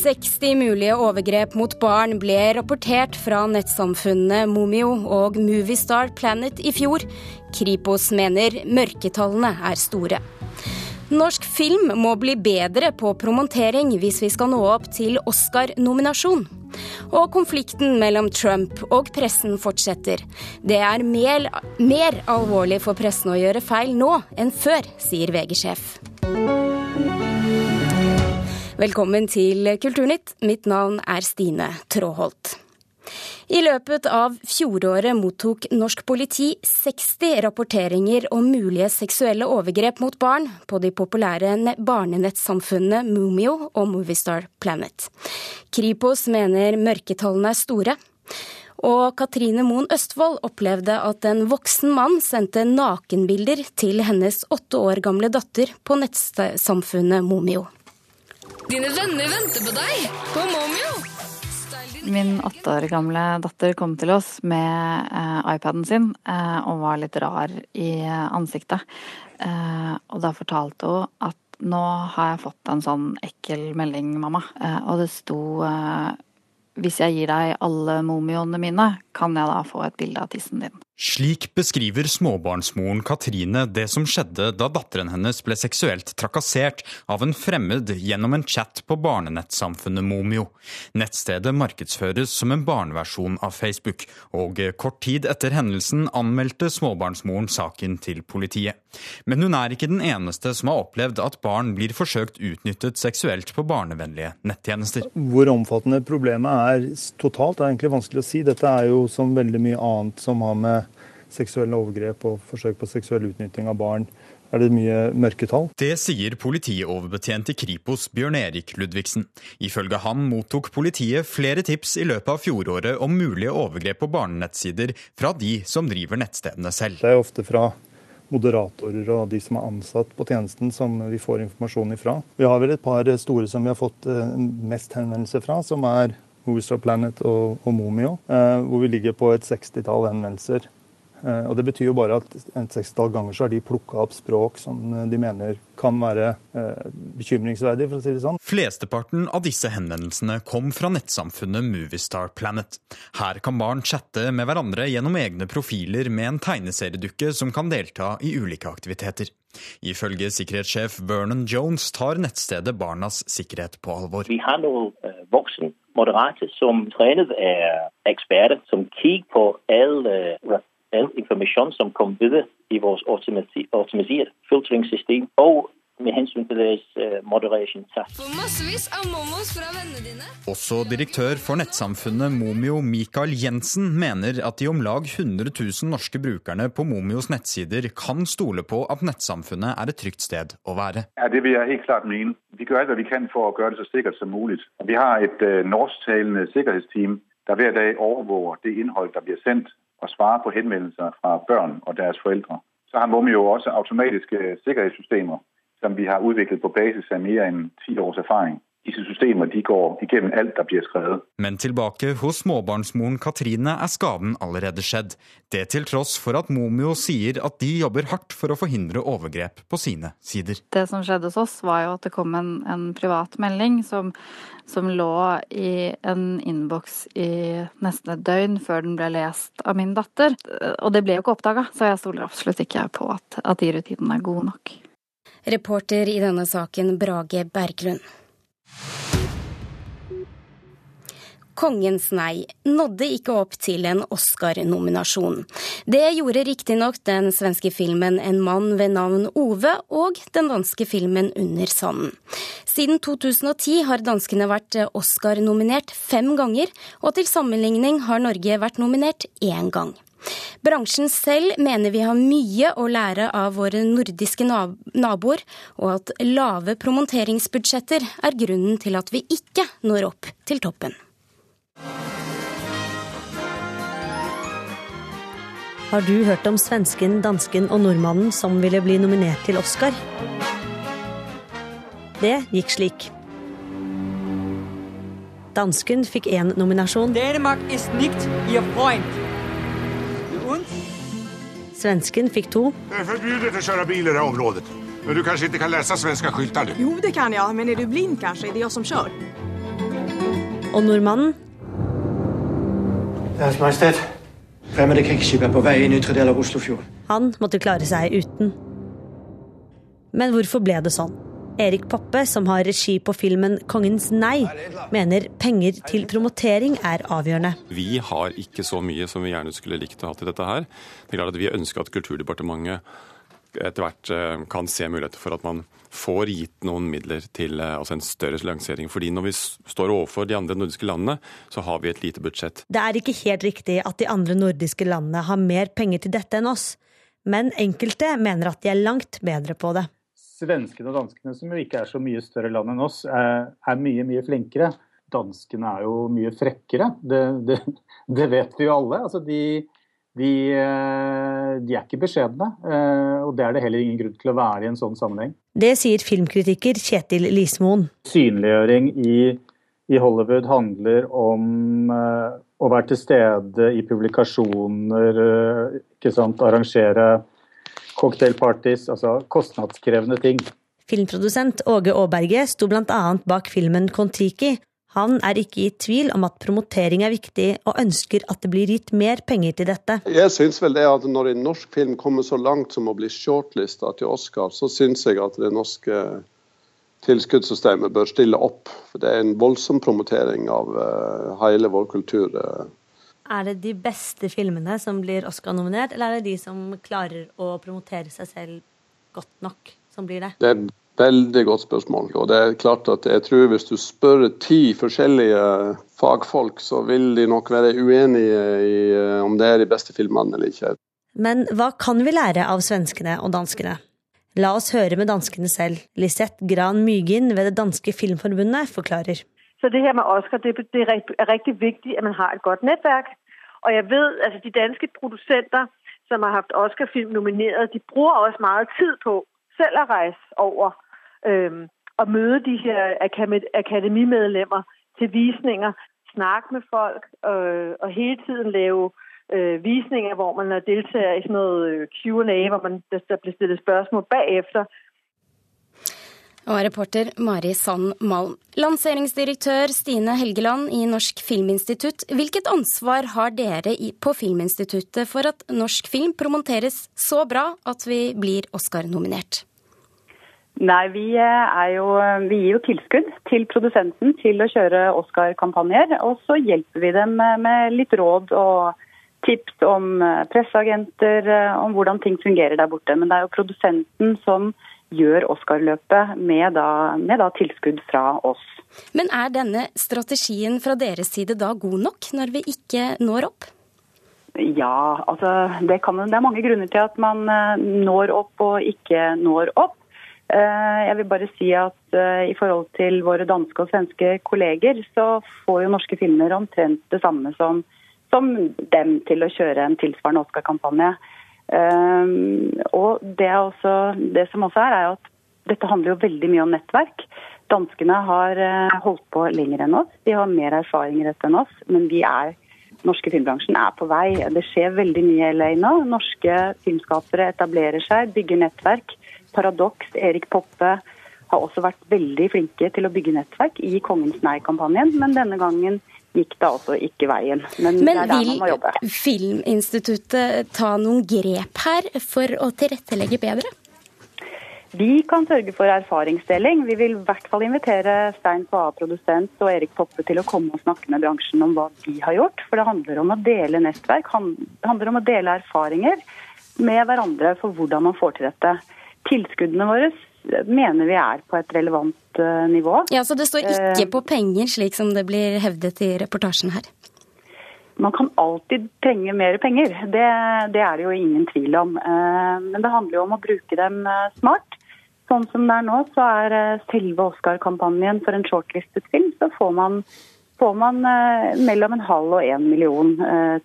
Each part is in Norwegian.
60 mulige overgrep mot barn ble rapportert fra nettsamfunnene Momio og Moviestar Planet i fjor. Kripos mener mørketallene er store. Norsk film må bli bedre på promotering hvis vi skal nå opp til Oscar-nominasjon. Og konflikten mellom Trump og pressen fortsetter. Det er mer, mer alvorlig for pressen å gjøre feil nå enn før, sier VG-sjef. Velkommen til Kulturnytt. Mitt navn er Stine Tråholt. I løpet av fjoråret mottok norsk politi 60 rapporteringer om mulige seksuelle overgrep mot barn på de populære barnenettsamfunnene Mumio og Moviestar Planet. Kripos mener mørketallene er store. Og Katrine Moen Østfold opplevde at en voksen mann sendte nakenbilder til hennes åtte år gamle datter på nettsamfunnet Momio. Dine venner venter på deg på Momio. Min åtte år gamle datter kom til oss med eh, iPaden sin eh, og var litt rar i ansiktet. Eh, og da fortalte hun at nå har jeg fått en sånn ekkel melding, mamma. og det sto hvis jeg gir deg alle momioene mine, kan jeg da få et bilde av tissen din. Slik beskriver småbarnsmoren Katrine det som skjedde da datteren hennes ble seksuelt trakassert av en fremmed gjennom en chat på barnenettsamfunnet Momio. Nettstedet markedsføres som en barneversjon av Facebook, og kort tid etter hendelsen anmeldte småbarnsmoren saken til politiet. Men hun er ikke den eneste som har opplevd at barn blir forsøkt utnyttet seksuelt på barnevennlige nettjenester. Hvor omfattende problemet er totalt, er egentlig vanskelig å si. Dette er jo som veldig mye annet som har med seksuelle overgrep og forsøk på seksuell utnytting av barn er det mye mørketall. Det sier politioverbetjent i Kripos Bjørn Erik Ludvigsen. Ifølge han mottok politiet flere tips i løpet av fjoråret om mulige overgrep på barnenettsider fra de som driver nettstedene selv. Det er ofte fra moderatorer og de som er ansatt på tjenesten som vi får informasjon ifra. Vi har vel et par store som vi har fått eh, mest henvendelser fra, som er Movistar Planet og, og Momio, eh, hvor vi ligger på et sekstitall henvendelser og Det betyr jo bare at et sekstall ganger så har de plukka opp språk som eh, de mener kan være eh, bekymringsverdig, for å si det sånn. Flesteparten av disse henvendelsene kom fra nettsamfunnet Moviestar Planet. Her kan barn chatte med hverandre gjennom egne profiler med en tegneseriedukke som kan delta i ulike aktiviteter. Ifølge sikkerhetssjef Vernon Jones tar nettstedet barnas sikkerhet på alvor. Vi har noen voksne voksen moderate som trenet er eksperter, som kikker på alle all informasjon som kom videre i vårt automatiserte filtringssystem, og med hensyn til deres uh, moderation task. Få massevis av momos fra vennene dine. Også direktør for nettsamfunnet Momio, Mikael Jensen, mener at de om lag 100 000 norske brukerne på Momios nettsider kan stole på at nettsamfunnet er et trygt sted å være. Ja, Det vil jeg helt klart mene. Vi gjør alt hva vi kan for å gjøre det så sikkert som mulig. Vi har et uh, norsktalende sikkerhetsteam der hver dag overvåker det innhold der blir sendt og svare på henvendelser fra børn og deres forældre. Så har vi jo også automatiske sikkerhedssystemer, som vi har utviklet på basis av mer enn ti års erfaring. Disse systemer de går igennem alt der blir skrevet. Men tilbake hos småbarnsmoren Katrine er skaden allerede skjedd. Det til tross for at Momio sier at de jobber hardt for å forhindre overgrep på sine sider. Det som skjedde hos oss, var jo at det kom en, en privat melding som, som lå i en innboks i nesten et døgn før den ble lest av min datter. Og det ble jo ikke oppdaga, så jeg stoler absolutt ikke på at, at de rutinene er gode nok. Reporter i denne saken Brage Berglund. Kongens nei nådde ikke opp til en Oscar-nominasjon. Det gjorde riktignok den svenske filmen En mann ved navn Ove og den danske filmen Under sanden. Siden 2010 har danskene vært Oscar-nominert fem ganger, og til sammenligning har Norge vært nominert én gang. Bransjen selv mener vi har mye å lære av våre nordiske naboer, og at lave promonteringsbudsjetter er grunnen til at vi ikke når opp til toppen. Har du hørt om svensken, dansken og nordmannen som ville bli nominert til Oscar? Det gikk slik. Dansken fikk én nominasjon. Danmark er nicht ihr Freund. Svensken fikk to. Det er forbudt å kjøre bil i det området. Men du kanskje ikke kan lese svenske skilter? Jo, det kan jeg, men er du blind, kanskje? Er det jeg som kjører? Og nordmannen Deres Majestet, fremmede krigsskip er på vei inn i ytre del av Oslofjorden. Han måtte klare seg uten. Men hvorfor ble det sånn? Erik Poppe, som har regi på filmen 'Kongens nei', mener penger til promotering er avgjørende. Vi har ikke så mye som vi gjerne skulle likt å ha til dette her. Det er klart at Vi ønsker at Kulturdepartementet etter hvert eh, kan se muligheter for at man får gitt noen midler til eh, altså en større lansering. Fordi når vi står overfor de andre nordiske landene, så har vi et lite budsjett. Det er ikke helt riktig at de andre nordiske landene har mer penger til dette enn oss, men enkelte mener at de er langt bedre på det svenskene og danskene, som jo ikke er så mye større land enn oss, er, mye, mye flinkere. Danskene er jo mye frekkere. Det, det, det vet vi jo alle. Altså de, de, eh, de, er ikke beskjedne. Eh, og det er det heller ingen grunn til å være i en sånn sammenheng. Det sier filmkritiker Kjetil Lismoen. Synliggjøring i, i Hollywood handler om eh, å være til stede i publikasjoner, arrangere cocktailparties, altså kostnadskrevende ting. Filmprodusent Åge Aaberge sto bl.a. bak filmen Kon-Tiki. Han er ikke i tvil om at promotering er viktig, og ønsker at det blir gitt mer penger til dette. Jeg synes vel det at Når en norsk film kommer så langt som å bli shortlista til Oscar, så syns jeg at det norske tilskuddssystemet bør stille opp. For Det er en voldsom promotering av uh, hele vår kultur. Er det de beste filmene som blir Oscar-nominert, eller er det de som klarer å promotere seg selv godt nok, som blir det? Det er et veldig godt spørsmål. Og det er klart at jeg tror hvis du spør ti forskjellige fagfolk, så vil de nok være uenige i eh, om det er de beste filmene eller ikke. Men hva kan vi lære av svenskene og danskene? La oss høre med danskene selv. Lisette Gran Mygin ved det danske filmforbundet forklarer. Så det her med Oscar, det, det er riktig vigtigt, at man har et godt netværk. Og jeg ved, altså de danske producenter, som har haft Oscar-film nomineret, de bruger også meget tid på selv at rejse over øhm, og møde de her akademimedlemmer til visninger, snakke med folk øh, og hele tiden lave øh, visninger, hvor man deltager i sådan noget øh, Q&A, hvor man, der bliver stillet spørgsmål bagefter, og reporter Mari Sand Malm. Lanseringsdirektør Stine Helgeland i Norsk Filminstitutt, hvilket ansvar har dere på Filminstituttet for at norsk film promoteres så bra at vi blir Oscar-nominert? Nei, vi, jo, vi, gir jo tilskudd til produsenten til å kjøre Oscar-kampanjer. Og så hjelper vi dem med litt råd og tips om presseagenter, om hvordan ting fungerer der borte. Men det er jo produsenten som gjør Oscar-løpet med, med, da, tilskudd fra oss. Men er denne strategien fra deres side da god nok, når vi ikke når opp? Ja, altså det, kan, det er mange grunner til at man eh, når opp og ikke når opp. Eh, jeg vil bare si at eh, i forhold til våre danske og svenske kolleger, så får jo norske filmer omtrent det samme som, som dem til å kjøre en tilsvarende Oscar-kampanje. Ehm, og det, også, det, som også er, er at dette handler jo veldig mye om nettverk. Danskene har eh, holdt på lenger enn oss. De har mer erfaring i dette enn oss. Men vi er, norske filmbransjen er på vei. Det skjer veldig mye i LA nå. Norske filmskapere etablerer seg, bygger nettverk. Paradox, Erik Poppe har også vært veldig flinke til å bygge nettverk i Kongens nei-kampanjen. Men denne gangen gikk det altså ikke veien. Men, Men det er der man må jobbe. vil Filminstituttet ta noen grep her for å tilrettelegge bedre? Vi kan sørge for erfaringsdeling. Vi vil i hvert fall invitere Stein Paa, produsent, og Erik Poppe til å komme og snakke med bransjen om hva de har gjort. For det handler om å dele nettverk, det handler om å dele erfaringer med hverandre for hvordan man får til dette. Tilskuddene våre mener vi er på et relevant eh, nivå. Ja, Så det står ikke eh, på penger, slik som det blir hevdet i reportasjen her? Man kan alltid trenge mer penger, det, det er det jo ingen tvil om. Eh, men det handler jo om å bruke dem smart. Sånn som det er nå, så er selve Oscar-kampanjen for en shortlistet film, så får man, får man mellom en halv og en million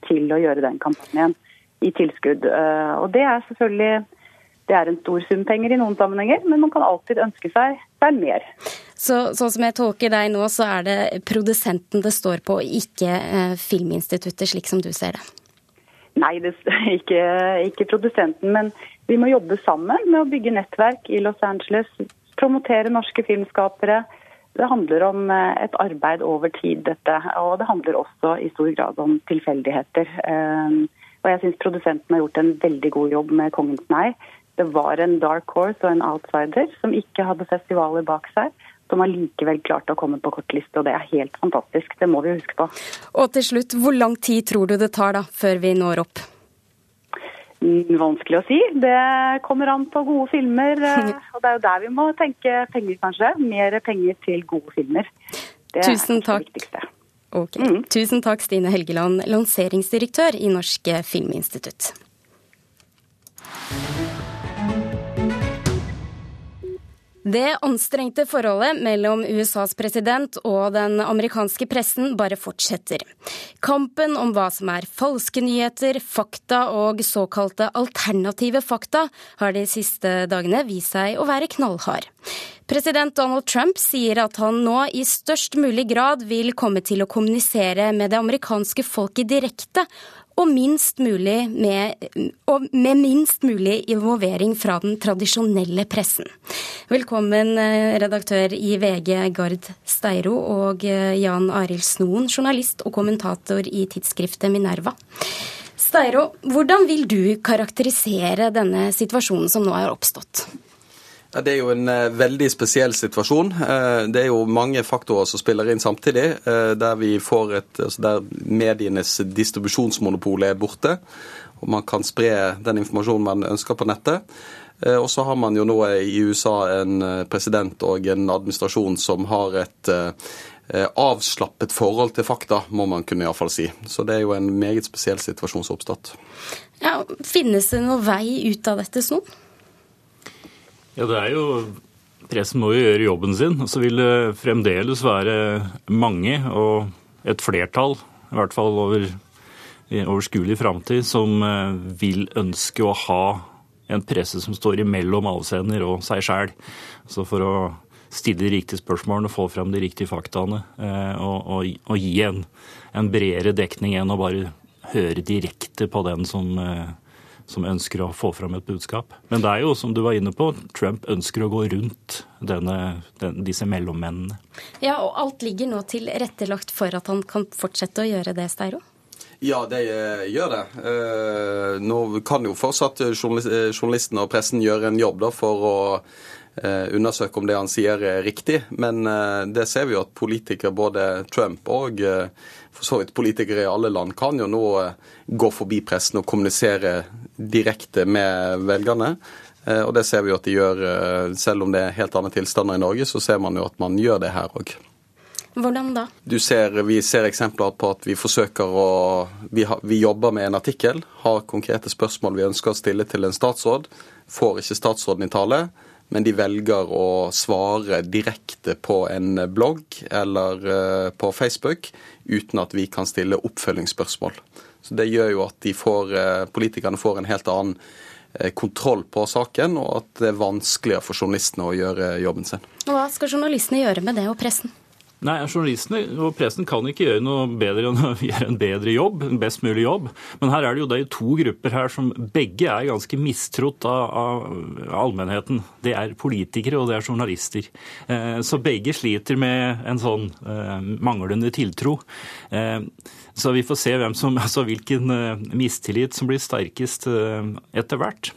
til å gjøre den kampanjen i tilskudd. Og det er selvfølgelig det er en stor sum penger i noen sammenhenger, men man kan alltid ønske seg, seg mer. Så, sånn som jeg tolker deg nå, så er det produsenten det står på, ikke eh, Filminstituttet, slik som du ser det? Nei, det, ikke, ikke produsenten. Men vi må jobbe sammen med å bygge nettverk i Los Angeles. Promotere norske filmskapere. Det handler om eh, et arbeid over tid, dette. Og det handler også i stor grad om tilfeldigheter. Eh, og jeg syns produsenten har gjort en veldig god jobb med 'Kongens nei'. Det var en dark horse og en outsider som ikke hadde festivaler bak seg. Som allikevel klarte å komme på kortliste, og det er helt fantastisk. Det må vi huske på. Og til slutt, hvor lang tid tror du det tar da, før vi når opp? Mm, vanskelig å si. Det kommer an på gode filmer. eh, Og det er jo der vi må tenke penger, kanskje. Mer penger til gode filmer. Det Tusen er takk. det viktigste. Ok. Tusen takk, Stine Helgeland, lanseringsdirektør i Norsk Filminstitutt. Det anstrengte forholdet mellom USAs president og den amerikanske pressen bare fortsetter. Kampen om hva som er falske nyheter, fakta og såkalte alternative fakta har de siste dagene vist seg å være knallhard. President Donald Trump sier at han nå i størst mulig grad vil komme til å kommunisere med det amerikanske folket direkte, og, minst mulig med, og med minst mulig involvering fra den tradisjonelle pressen. Velkommen, eh, redaktør i VG Gard Steiro og eh, Jan Arild Snoen, journalist og kommentator i tidsskriftet Minerva. Steiro, hvordan vil du karakterisere denne situasjonen som nå er oppstått? Det er jo en eh, veldig spesiell situasjon. Eh, det er jo mange faktorer som spiller inn samtidig. eh, der, et, altså der medienes distribusjonsmonopol er borte. Og man kan spre den informasjonen man ønsker på nettet. Og så har man jo nå i USA en president og en administrasjon som har et avslappet forhold til fakta, må man kunne iallfall si. Så det er jo en meget spesiell situasjon som har oppstått. Ja, finnes det noen vei ut av dette, Snoen? Ja, det er jo Pressen må jo gjøre jobben sin. Så vil det fremdeles være mange, og et flertall, i hvert fall over overskuelig framtid, som eh, vil ønske å ha en presse som står imellom avsender og seg sjæl. Så for å stille de riktige spørsmålene, få frem de riktige faktaene eh, og, og, og gi en, en bredere dekning enn å bare høre direkte på den som eh, som ønsker å få fram et budskap. Men det er jo, som du var inne på, Trump ønsker å gå rundt denne, den, disse mellommennene. Ja, og alt ligger nå tilrettelagt for at han kan fortsette å gjøre det, Steiro? Ja, det eh, gjør det. Eh, nå kan jo fortsatt eh, journalistene og pressen gjøre en jobb da, for å eh, undersøke om det han sier er riktig. Men det ser vi jo at politikere, både Trump og for så vidt politikere i alle land, kan jo nå eh, gå forbi pressen og kommunisere direkte med velgerne. Eh, Og det ser vi jo at de gjør, eh, selv om det er helt andre tilstander i Norge, så ser man jo at man gjør det her òg. Hvordan da? Du ser, vi ser eksempler på at vi forsøker å vi, har, vi jobber med en artikkel, har konkrete spørsmål vi ønsker å stille til en statsråd. Får ikke statsråden i tale, men de velger å svare direkte på en blogg eller eh, på Facebook uten at vi kan stille oppfølgingsspørsmål. Så Det gjør jo at får, eh, politikerne får en helt annen eh, kontroll på saken, og at det er vanskeligere for journalistene å gjøre jobben sin. Hva skal journalistene gjøre med det, og pressen? Nei, Journalistene og pressen kan ikke gjøre noe bedre enn å gjøre en bedre jobb, en best mulig jobb. Men her er det jo er to grupper her som begge er ganske mistrott av, av allmennheten. Det er politikere og det er journalister. Eh, så begge sliter med en sånn eh, manglende tiltro. Eh, så vi får se som, altså hvilken mistillit som blir sterkest etter hvert.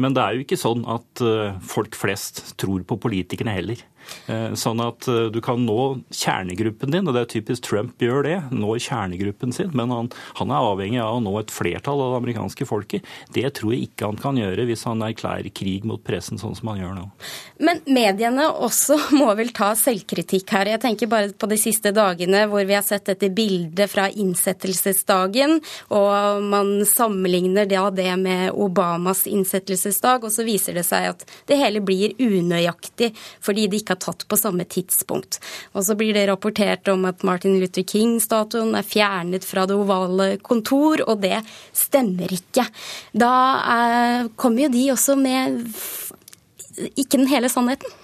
Men det er jo ikke sånn at folk flest tror på politikerne heller. Eh, Sånn at eh, du kan nå kjernegruppen din, og det er typisk Trump gjør det, når kjernegruppen sin, men han, han er avhengig av å nå et flertall av det amerikanske folket. Det tror jeg ikke han kan gjøre hvis han erklærer krig mot pressen sånn som han gjør nå. Men mediene også må vel ta selvkritikk her. Jeg tenker bare på de siste dagene hvor vi har sett dette bildet fra innsettelsesdagen, og man sammenligner det med Obamas innsettelsesdag, og så viser det seg at det hele blir unøyaktig fordi de ikke er tatt på samme tidspunkt. Og så blir det rapportert om at Martin Luther King-statuen er fjernet fra det ovale kontor, og det stemmer ikke. Da er, kommer jo de også med ikke den hele sannheten.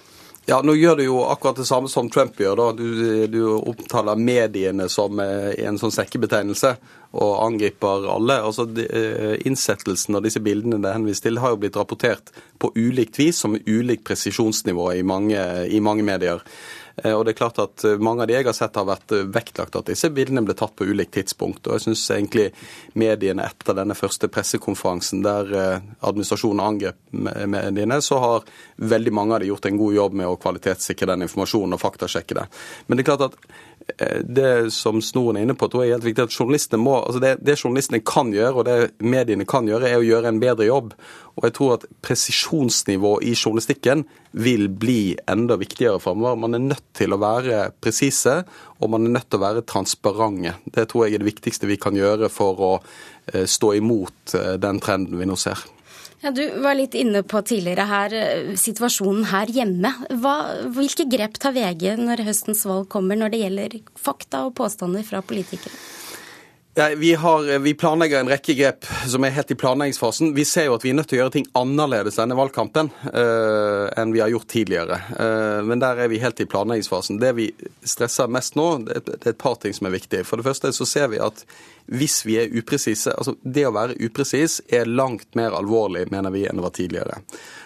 Ja, nå gjør du jo akkurat det samme som Trump gjør. da. Du, du omtaler mediene som eh, en sånn sekkebetegnelse og angriper alle. Altså, de, eh, Innsettelsen av disse bildene det henvises til, har jo blitt rapportert på ulikt vis, som ulikt presisjonsnivå i mange, i mange medier. Eh, og det er klart at eh, Mange av de jeg har sett har vært vektlagt at disse bildene ble tatt på ulikt tidspunkt. og jeg synes egentlig mediene etter denne første pressekonferansen der administrasjonen angrep mediene, så har veldig mange av de gjort en god jobb med å kvalitetssikre den informasjonen og faktasjekke det. Men det er klart at det som Snoren er inne på, tror jeg er helt viktig at journalistene må, altså det, det journalistene kan gjøre, og det mediene kan gjøre, er å gjøre en bedre jobb. Og jeg tror at presisjonsnivå i journalistikken vil bli enda viktigere framover. Man er nødt til å være presise, og man er nødt til å være transparente. Det tror jeg er det viktigste vi kan gjøre for å eh, stå imot eh, den trenden vi nå ser. Ja, du var litt inne på tidligere her eh, situasjonen her hjemme. Hva, hvilke grep tar VG når høstens valg kommer, når det gjelder fakta og påstander fra politikere? Ja, vi, har, vi, planlegger en rekke grep som er helt i planleggingsfasen. Vi ser jo at vi er nødt til å gjøre ting annerledes denne valgkampen uh, enn vi har gjort tidligere. Uh, men der er vi helt i planleggingsfasen. Det vi stresser mest nå, det, er et par ting som er viktige. For det første så ser vi at hvis vi er upresise Altså, det å være upresis er langt mer alvorlig, mener vi, enn det var tidligere.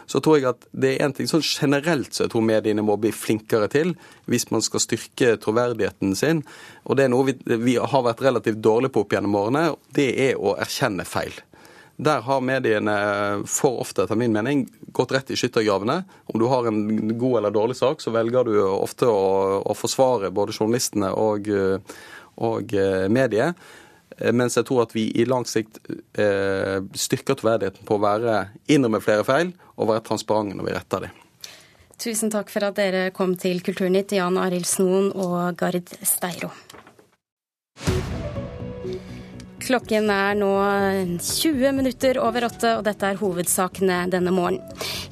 Så tror jeg at det er en ting sånn generelt så jeg tror mediene må bli flinkere til hvis man skal styrke troverdigheten sin. Og det er noe vi, vi har vært relativt dårlige på opp gjennom årene. Det er å erkjenne feil. Der har mediene for ofte, etter min mening, gått rett i skyttergravene. Om du har en god eller dårlig sak, så velger du ofte å, å forsvare både journalistene og, og eh, mediet. Eh, mens jeg tror at vi i lang sikt eh, styrker troverdigheten på å være innrømme flere feil og være transparente når vi retter dem. Tusen takk for at dere kom til Kulturnytt, Jan Arild Snoen og Gard Steiro. Klokken er nå 20 minutter over åtte, og dette er hovedsakene denne morgenen.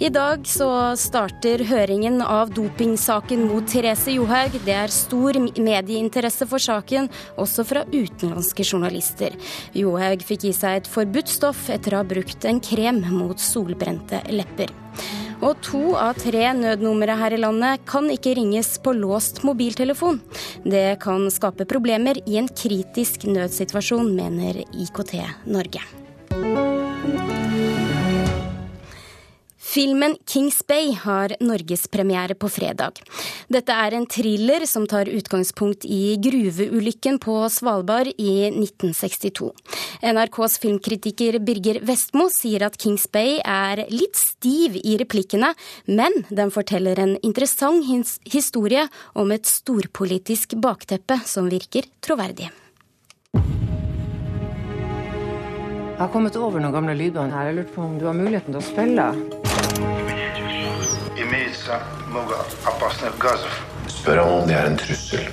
I dag så starter høringen av dopingsaken mot Therese Johaug. Det er stor medieinteresse for saken, også fra utenlandske journalister. Johaug fikk i seg et forbudt stoff etter å ha brukt en krem mot solbrente lepper. Og to av tre nødnumre her i landet kan ikke ringes på låst mobiltelefon. Det kan skape problemer i en kritisk nødsituasjon, mener IKT Norge. Filmen Kings Bay har norgespremiere på fredag. Dette er en thriller som tar utgangspunkt i gruveulykken på Svalbard i 1962. NRKs filmkritiker Birger Vestmo sier at Kings Bay er litt stiv i replikkene, men den forteller en interessant historie om et storpolitisk bakteppe som virker troverdig. Jeg har kommet over noen gamle lydbånd her. Jeg lurte på om du har muligheten til å spille? Spør ham om det er en trussel.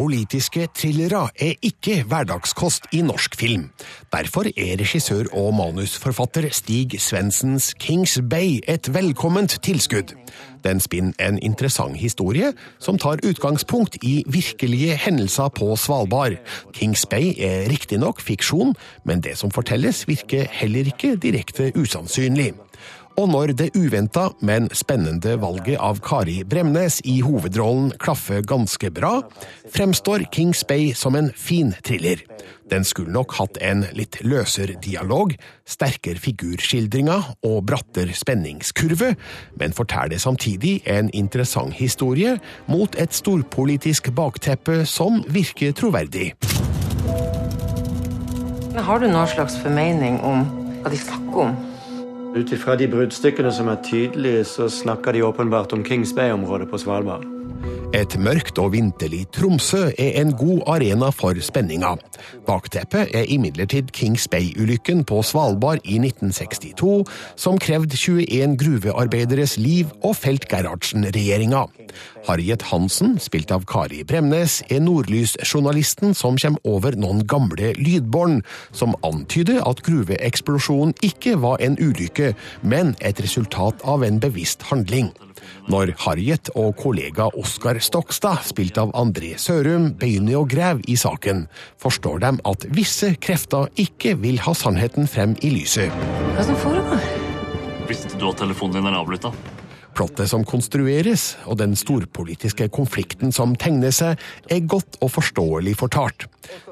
Politiske thrillere er ikke hverdagskost i norsk film. Derfor er regissør og manusforfatter Stig Svendsens Kings Bay et velkomment tilskudd. Den spinner en interessant historie som tar utgangspunkt i virkelige hendelser på Svalbard. Kings Bay er riktignok fiksjon, men det som fortelles virker heller ikke direkte usannsynlig. Og når det uventa, men spennende valget av Kari Bremnes i hovedrollen klaffer ganske bra, fremstår Kings Bay som en fin thriller. Den skulle nok hatt en litt løsere dialog, sterkere figurskildringer og brattere spenningskurve, men forteller samtidig en interessant historie mot et storpolitisk bakteppe som virker troverdig. Men har du noen slags formening om hva de snakker om? Ut ifra de bruddstykkene som er tydelige, så snakker de åpenbart om Kings Bay-området på Svalbard. Et mørkt og vinterlig Tromsø er en god arena for spenninga. Bakteppet er imidlertid Kings Bay-ulykken på Svalbard i 1962, som krevde 21 gruvearbeideres liv og Felt-Gerhardsen-regjeringa. Harriet Hansen, spilt av Kari Bremnes, er nordlysjournalisten som kommer over noen gamle lydbånd, som antyder at gruveeksplosjonen ikke var en ulykke, men et resultat av en bevisst handling. Når Harriet og kollega Oskar Stokstad, spilt av André Sørum, begynner å grave i saken, forstår de at visse krefter ikke vil ha sannheten frem i lyset. Hva som foregår? Visste du at telefonen din er avlytta? Plottet som konstrueres, og den storpolitiske konflikten som tegner seg, er godt og forståelig fortalt.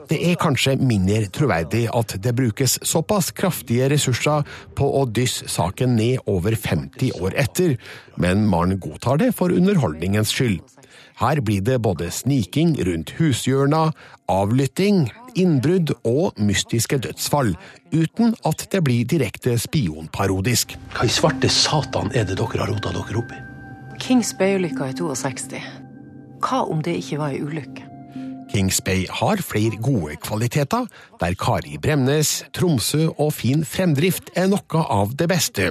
Det er kanskje mindre troverdig at det brukes såpass kraftige ressurser på å dysse saken ned over 50 år etter, men man godtar det for underholdningens skyld. Her blir det både sniking rundt hushjørna, avlytting, innbrudd og mystiske dødsfall, uten at det blir direkte spionparodisk. Hva i svarte satan er det dere har rota dere opp i? Kings Bay-ulykka i 62. Hva om det ikke var ei ulykke? Kings Bay har flere gode kvaliteter, der Kari Bremnes, Tromsø og fin fremdrift er noe av det beste.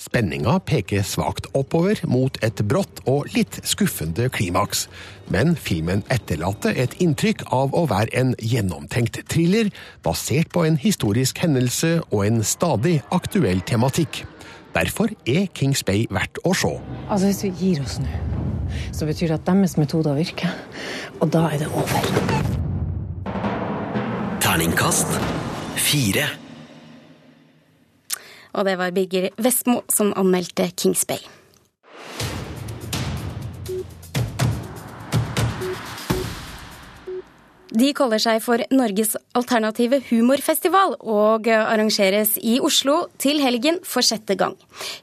Spenninga peker svakt oppover mot et brått og litt skuffende klimaks, men filmen etterlater et inntrykk av å være en gjennomtenkt thriller basert på en historisk hendelse og en stadig aktuell tematikk. Derfor er Kings Bay verdt å se. Altså Hvis vi gir oss nå, så betyr det at deres metoder virker. Og da er det over. Terningkast fire. Og det var Birger Vestmo som anmeldte Kings Bay. De kaller seg for Norges alternative humorfestival og arrangeres i Oslo til helgen for sjette gang.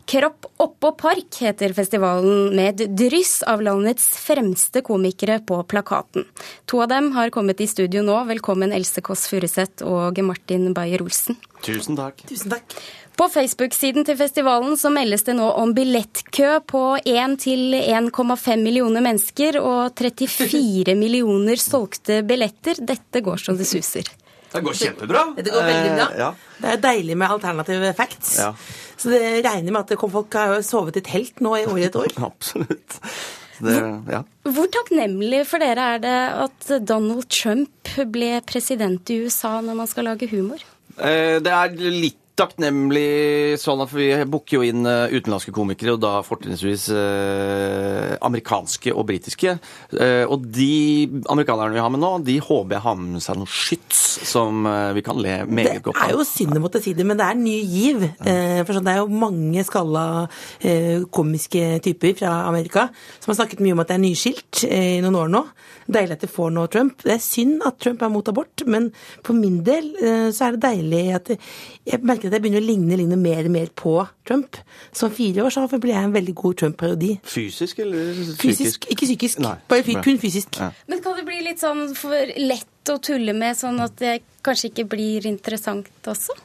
Kropp oppå park heter festivalen med et dryss av landets fremste komikere på plakaten. To av dem har kommet i studio nå. Velkommen Else Kåss Furuseth og Martin Beyer-Olsen. Tusen takk. Tusen takk. På Facebook-siden til festivalen så meldes det nå om billettkø på 1 til 1,5 millioner mennesker og 34 millioner solgte billetter. Dette går som det suser. Det går kjempebra. Det går veldig bra. Eh, ja. Det er deilig med alternative facts. Ja. Så det regner med at det kom folk har sovet i telt nå i over et år. Absolutt. Det, ja. Hvor takknemlig for dere er det at Donald Trump ble president i USA når man skal lage humor? Eh, Det er litt takknemlig sånn at vi booker jo inn eh, utenlandske komikere, og da fortrinnsvis eh, amerikanske og britiske. Eh, og de amerikanerne vi har med nå, de håper jeg har med seg noe skyts som eh, vi kan le meget godt av. Det er jo synd å måtte si det, men det er ny giv. Eh, For sånn, det er jo mange skalla eh, komiske typer fra Amerika som har snakket mye om at det er nyskilt i noen år nå. Deilig at de får nå Trump. Det er synd at Trump er mot abort, men for min del så er det deilig at jeg merker at jeg begynner å ligne, ligne mer og mer på Trump. Som fire år så ble jeg en veldig god Trump-parodi. Fysisk eller psykisk? Fysisk, ikke psykisk. Nei. Bare kun fysisk. Ja. Men kan det bli litt sånn for lett å tulle med, sånn at det kanskje ikke blir interessant også?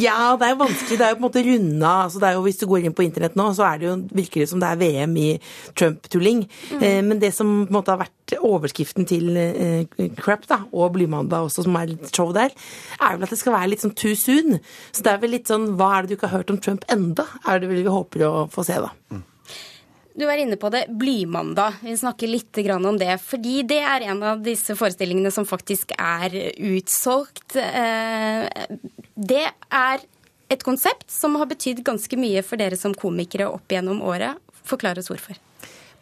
Ja, det er jo vanskelig. Det er jo på en måte runda altså det er jo, Hvis du går inn på internett nå, så er det jo, virker det som det er VM i Trump-tulling. Eh, men det som på en måte har vært overskriften til eh, Crap da, og Blymandag også, som er litt show der, er vel at det skal være litt sånn too soon. Så det er vel litt sånn Hva er det du ikke har hørt om Trump enda? Er det vel vi håper å få se, da. Du er inne på det, Blymandag. Vi snakker litt om det. Fordi det er en av disse forestillingene som faktisk er utsolgt. Eh, Det er et konsept som har betydd ganske mye for dere som komikere opp gjennom året. Forklar oss hvorfor.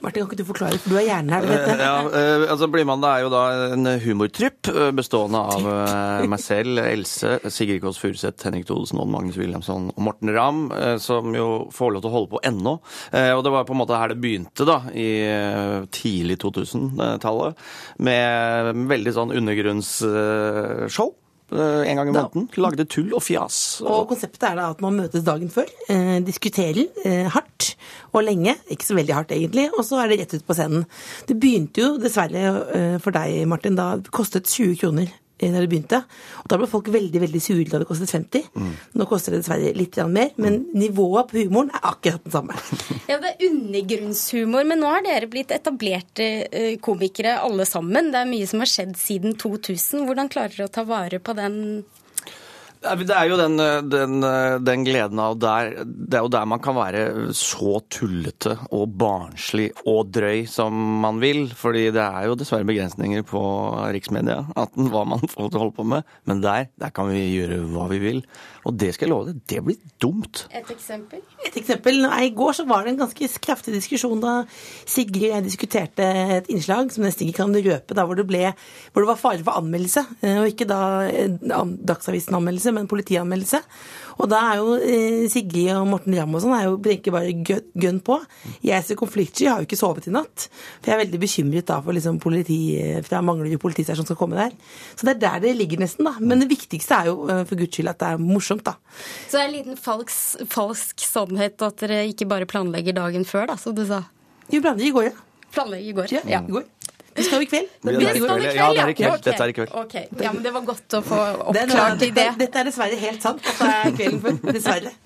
Martin, kan ikke du forklare, for du er hjernen her, vet det. Ja, eh, altså Blymandag er jo da en humortrypp eh, bestående av eh, meg selv, Else, Sigrid Kåss Furuseth, Henrik Thodesen, Odd Magnus Williamson og Morten Ramm, eh, som jo får lov til å holde på ennå. Eh, Og det var på en måte her det begynte, da, i eh, tidlig 2000-tallet, med veldig sånn undergrunnsshow. eh, En gang i måneden. Lagde tull og fjas. Og konseptet er da at man møtes dagen før, eh, diskuterer eh, hardt og lenge, ikke så veldig hardt egentlig, og så er det rett ut på scenen. Det begynte jo dessverre eh, for deg, Martin, da det kostet 20 kroner når da det begynte. Og da ble folk veldig veldig sure da det kostet 50. Nå koster det dessverre litt mer, men nivået på humoren er akkurat den samme. Ja, det er undergrunnshumor, men nå har dere blitt etablerte eh, komikere alle sammen. Det er mye som har skjedd siden 2000. Hvordan klarer dere å ta vare på den Det er jo den, den, den gleden av der Det er jo der man kan være så tullete og barnslig og drøy som man vil. Fordi det er jo dessverre begrensninger på riksmedia, at hva man får til å holde på med. Men der, der kan vi gjøre hva vi vil. Og det skal jeg love deg, det blir dumt. Et eksempel? Et eksempel, I går så var det en ganske kraftig diskusjon da Sigrid og jeg diskuterte et innslag som nesten ikke kan røpe, da hvor det, ble, hvor det var fare for anmeldelse. eh, Og ikke da eh, an- Dagsavisen-anmeldelse, men politianmeldelse. Og da er jo eh, Sigrid og Morten Ramm og sånn er jo ikke bare gønn på. Jeg som konfliktsky har jo ikke sovet i natt. For jeg er veldig bekymret da for liksom politi eh, fra Manglerud politistasjon skal komme der. Så det er der det ligger nesten, da. Men det viktigste er jo eh, for guds skyld at det er morsomt, da. Så det er en liten falsk, falsk sannhet at dere ikke bare planlegger dagen før, da, som du sa. Jo, planlegger i går, ja. Planlegger i går. Ja, Ja. i går. Det skal jo i kveld. Det er i kveld. Ja, det er i kveld. Ok. Dette er i kveld. Okay. ja, men Det var godt å få oppklart i det. Dette, er dessverre helt sant. Dette er kvelden for. Dessverre.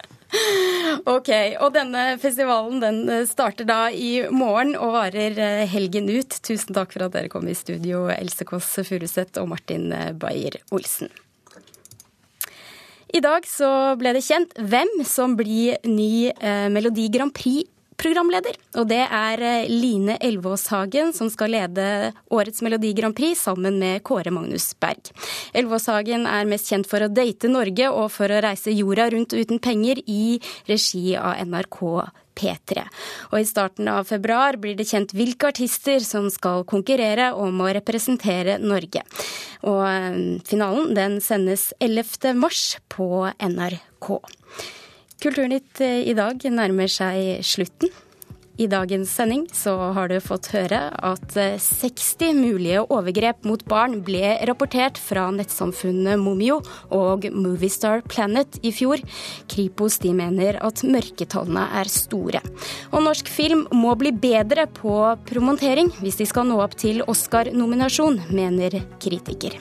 Ok, og denne festivalen den eh, starter da i morgen og varer eh, helgen ut. Tusen takk for at dere kom i studio, Else Kåss Furuseth og Martin eh, Beyer-Olsen. I dag så ble det kjent hvem som blir ny Melodi Grand Prix-programleder. Og det er Line Line Elvåshagen som skal lede årets Melodi Grand Prix sammen med Kåre Magnus Berg. Elvåshagen er mest kjent for å date Norge og for å reise jorda rundt uten penger i regi av NRK P3. Og i starten av februar blir det kjent hvilke artister som skal konkurrere om å representere Norge. Og eh, finalen den sendes 11. mars på NRK. Kulturnytt eh, i dag nærmer seg slutten. I dagens sending så har du fått høre at eh, 60 mulige overgrep mot barn ble rapportert fra nettsamfunnet Momio og Moviestar Planet i fjor. Kripos de mener at mørketallene er store. Og norsk film må bli bedre på promotering hvis de skal nå opp til Oscar-nominasjon, mener kritiker.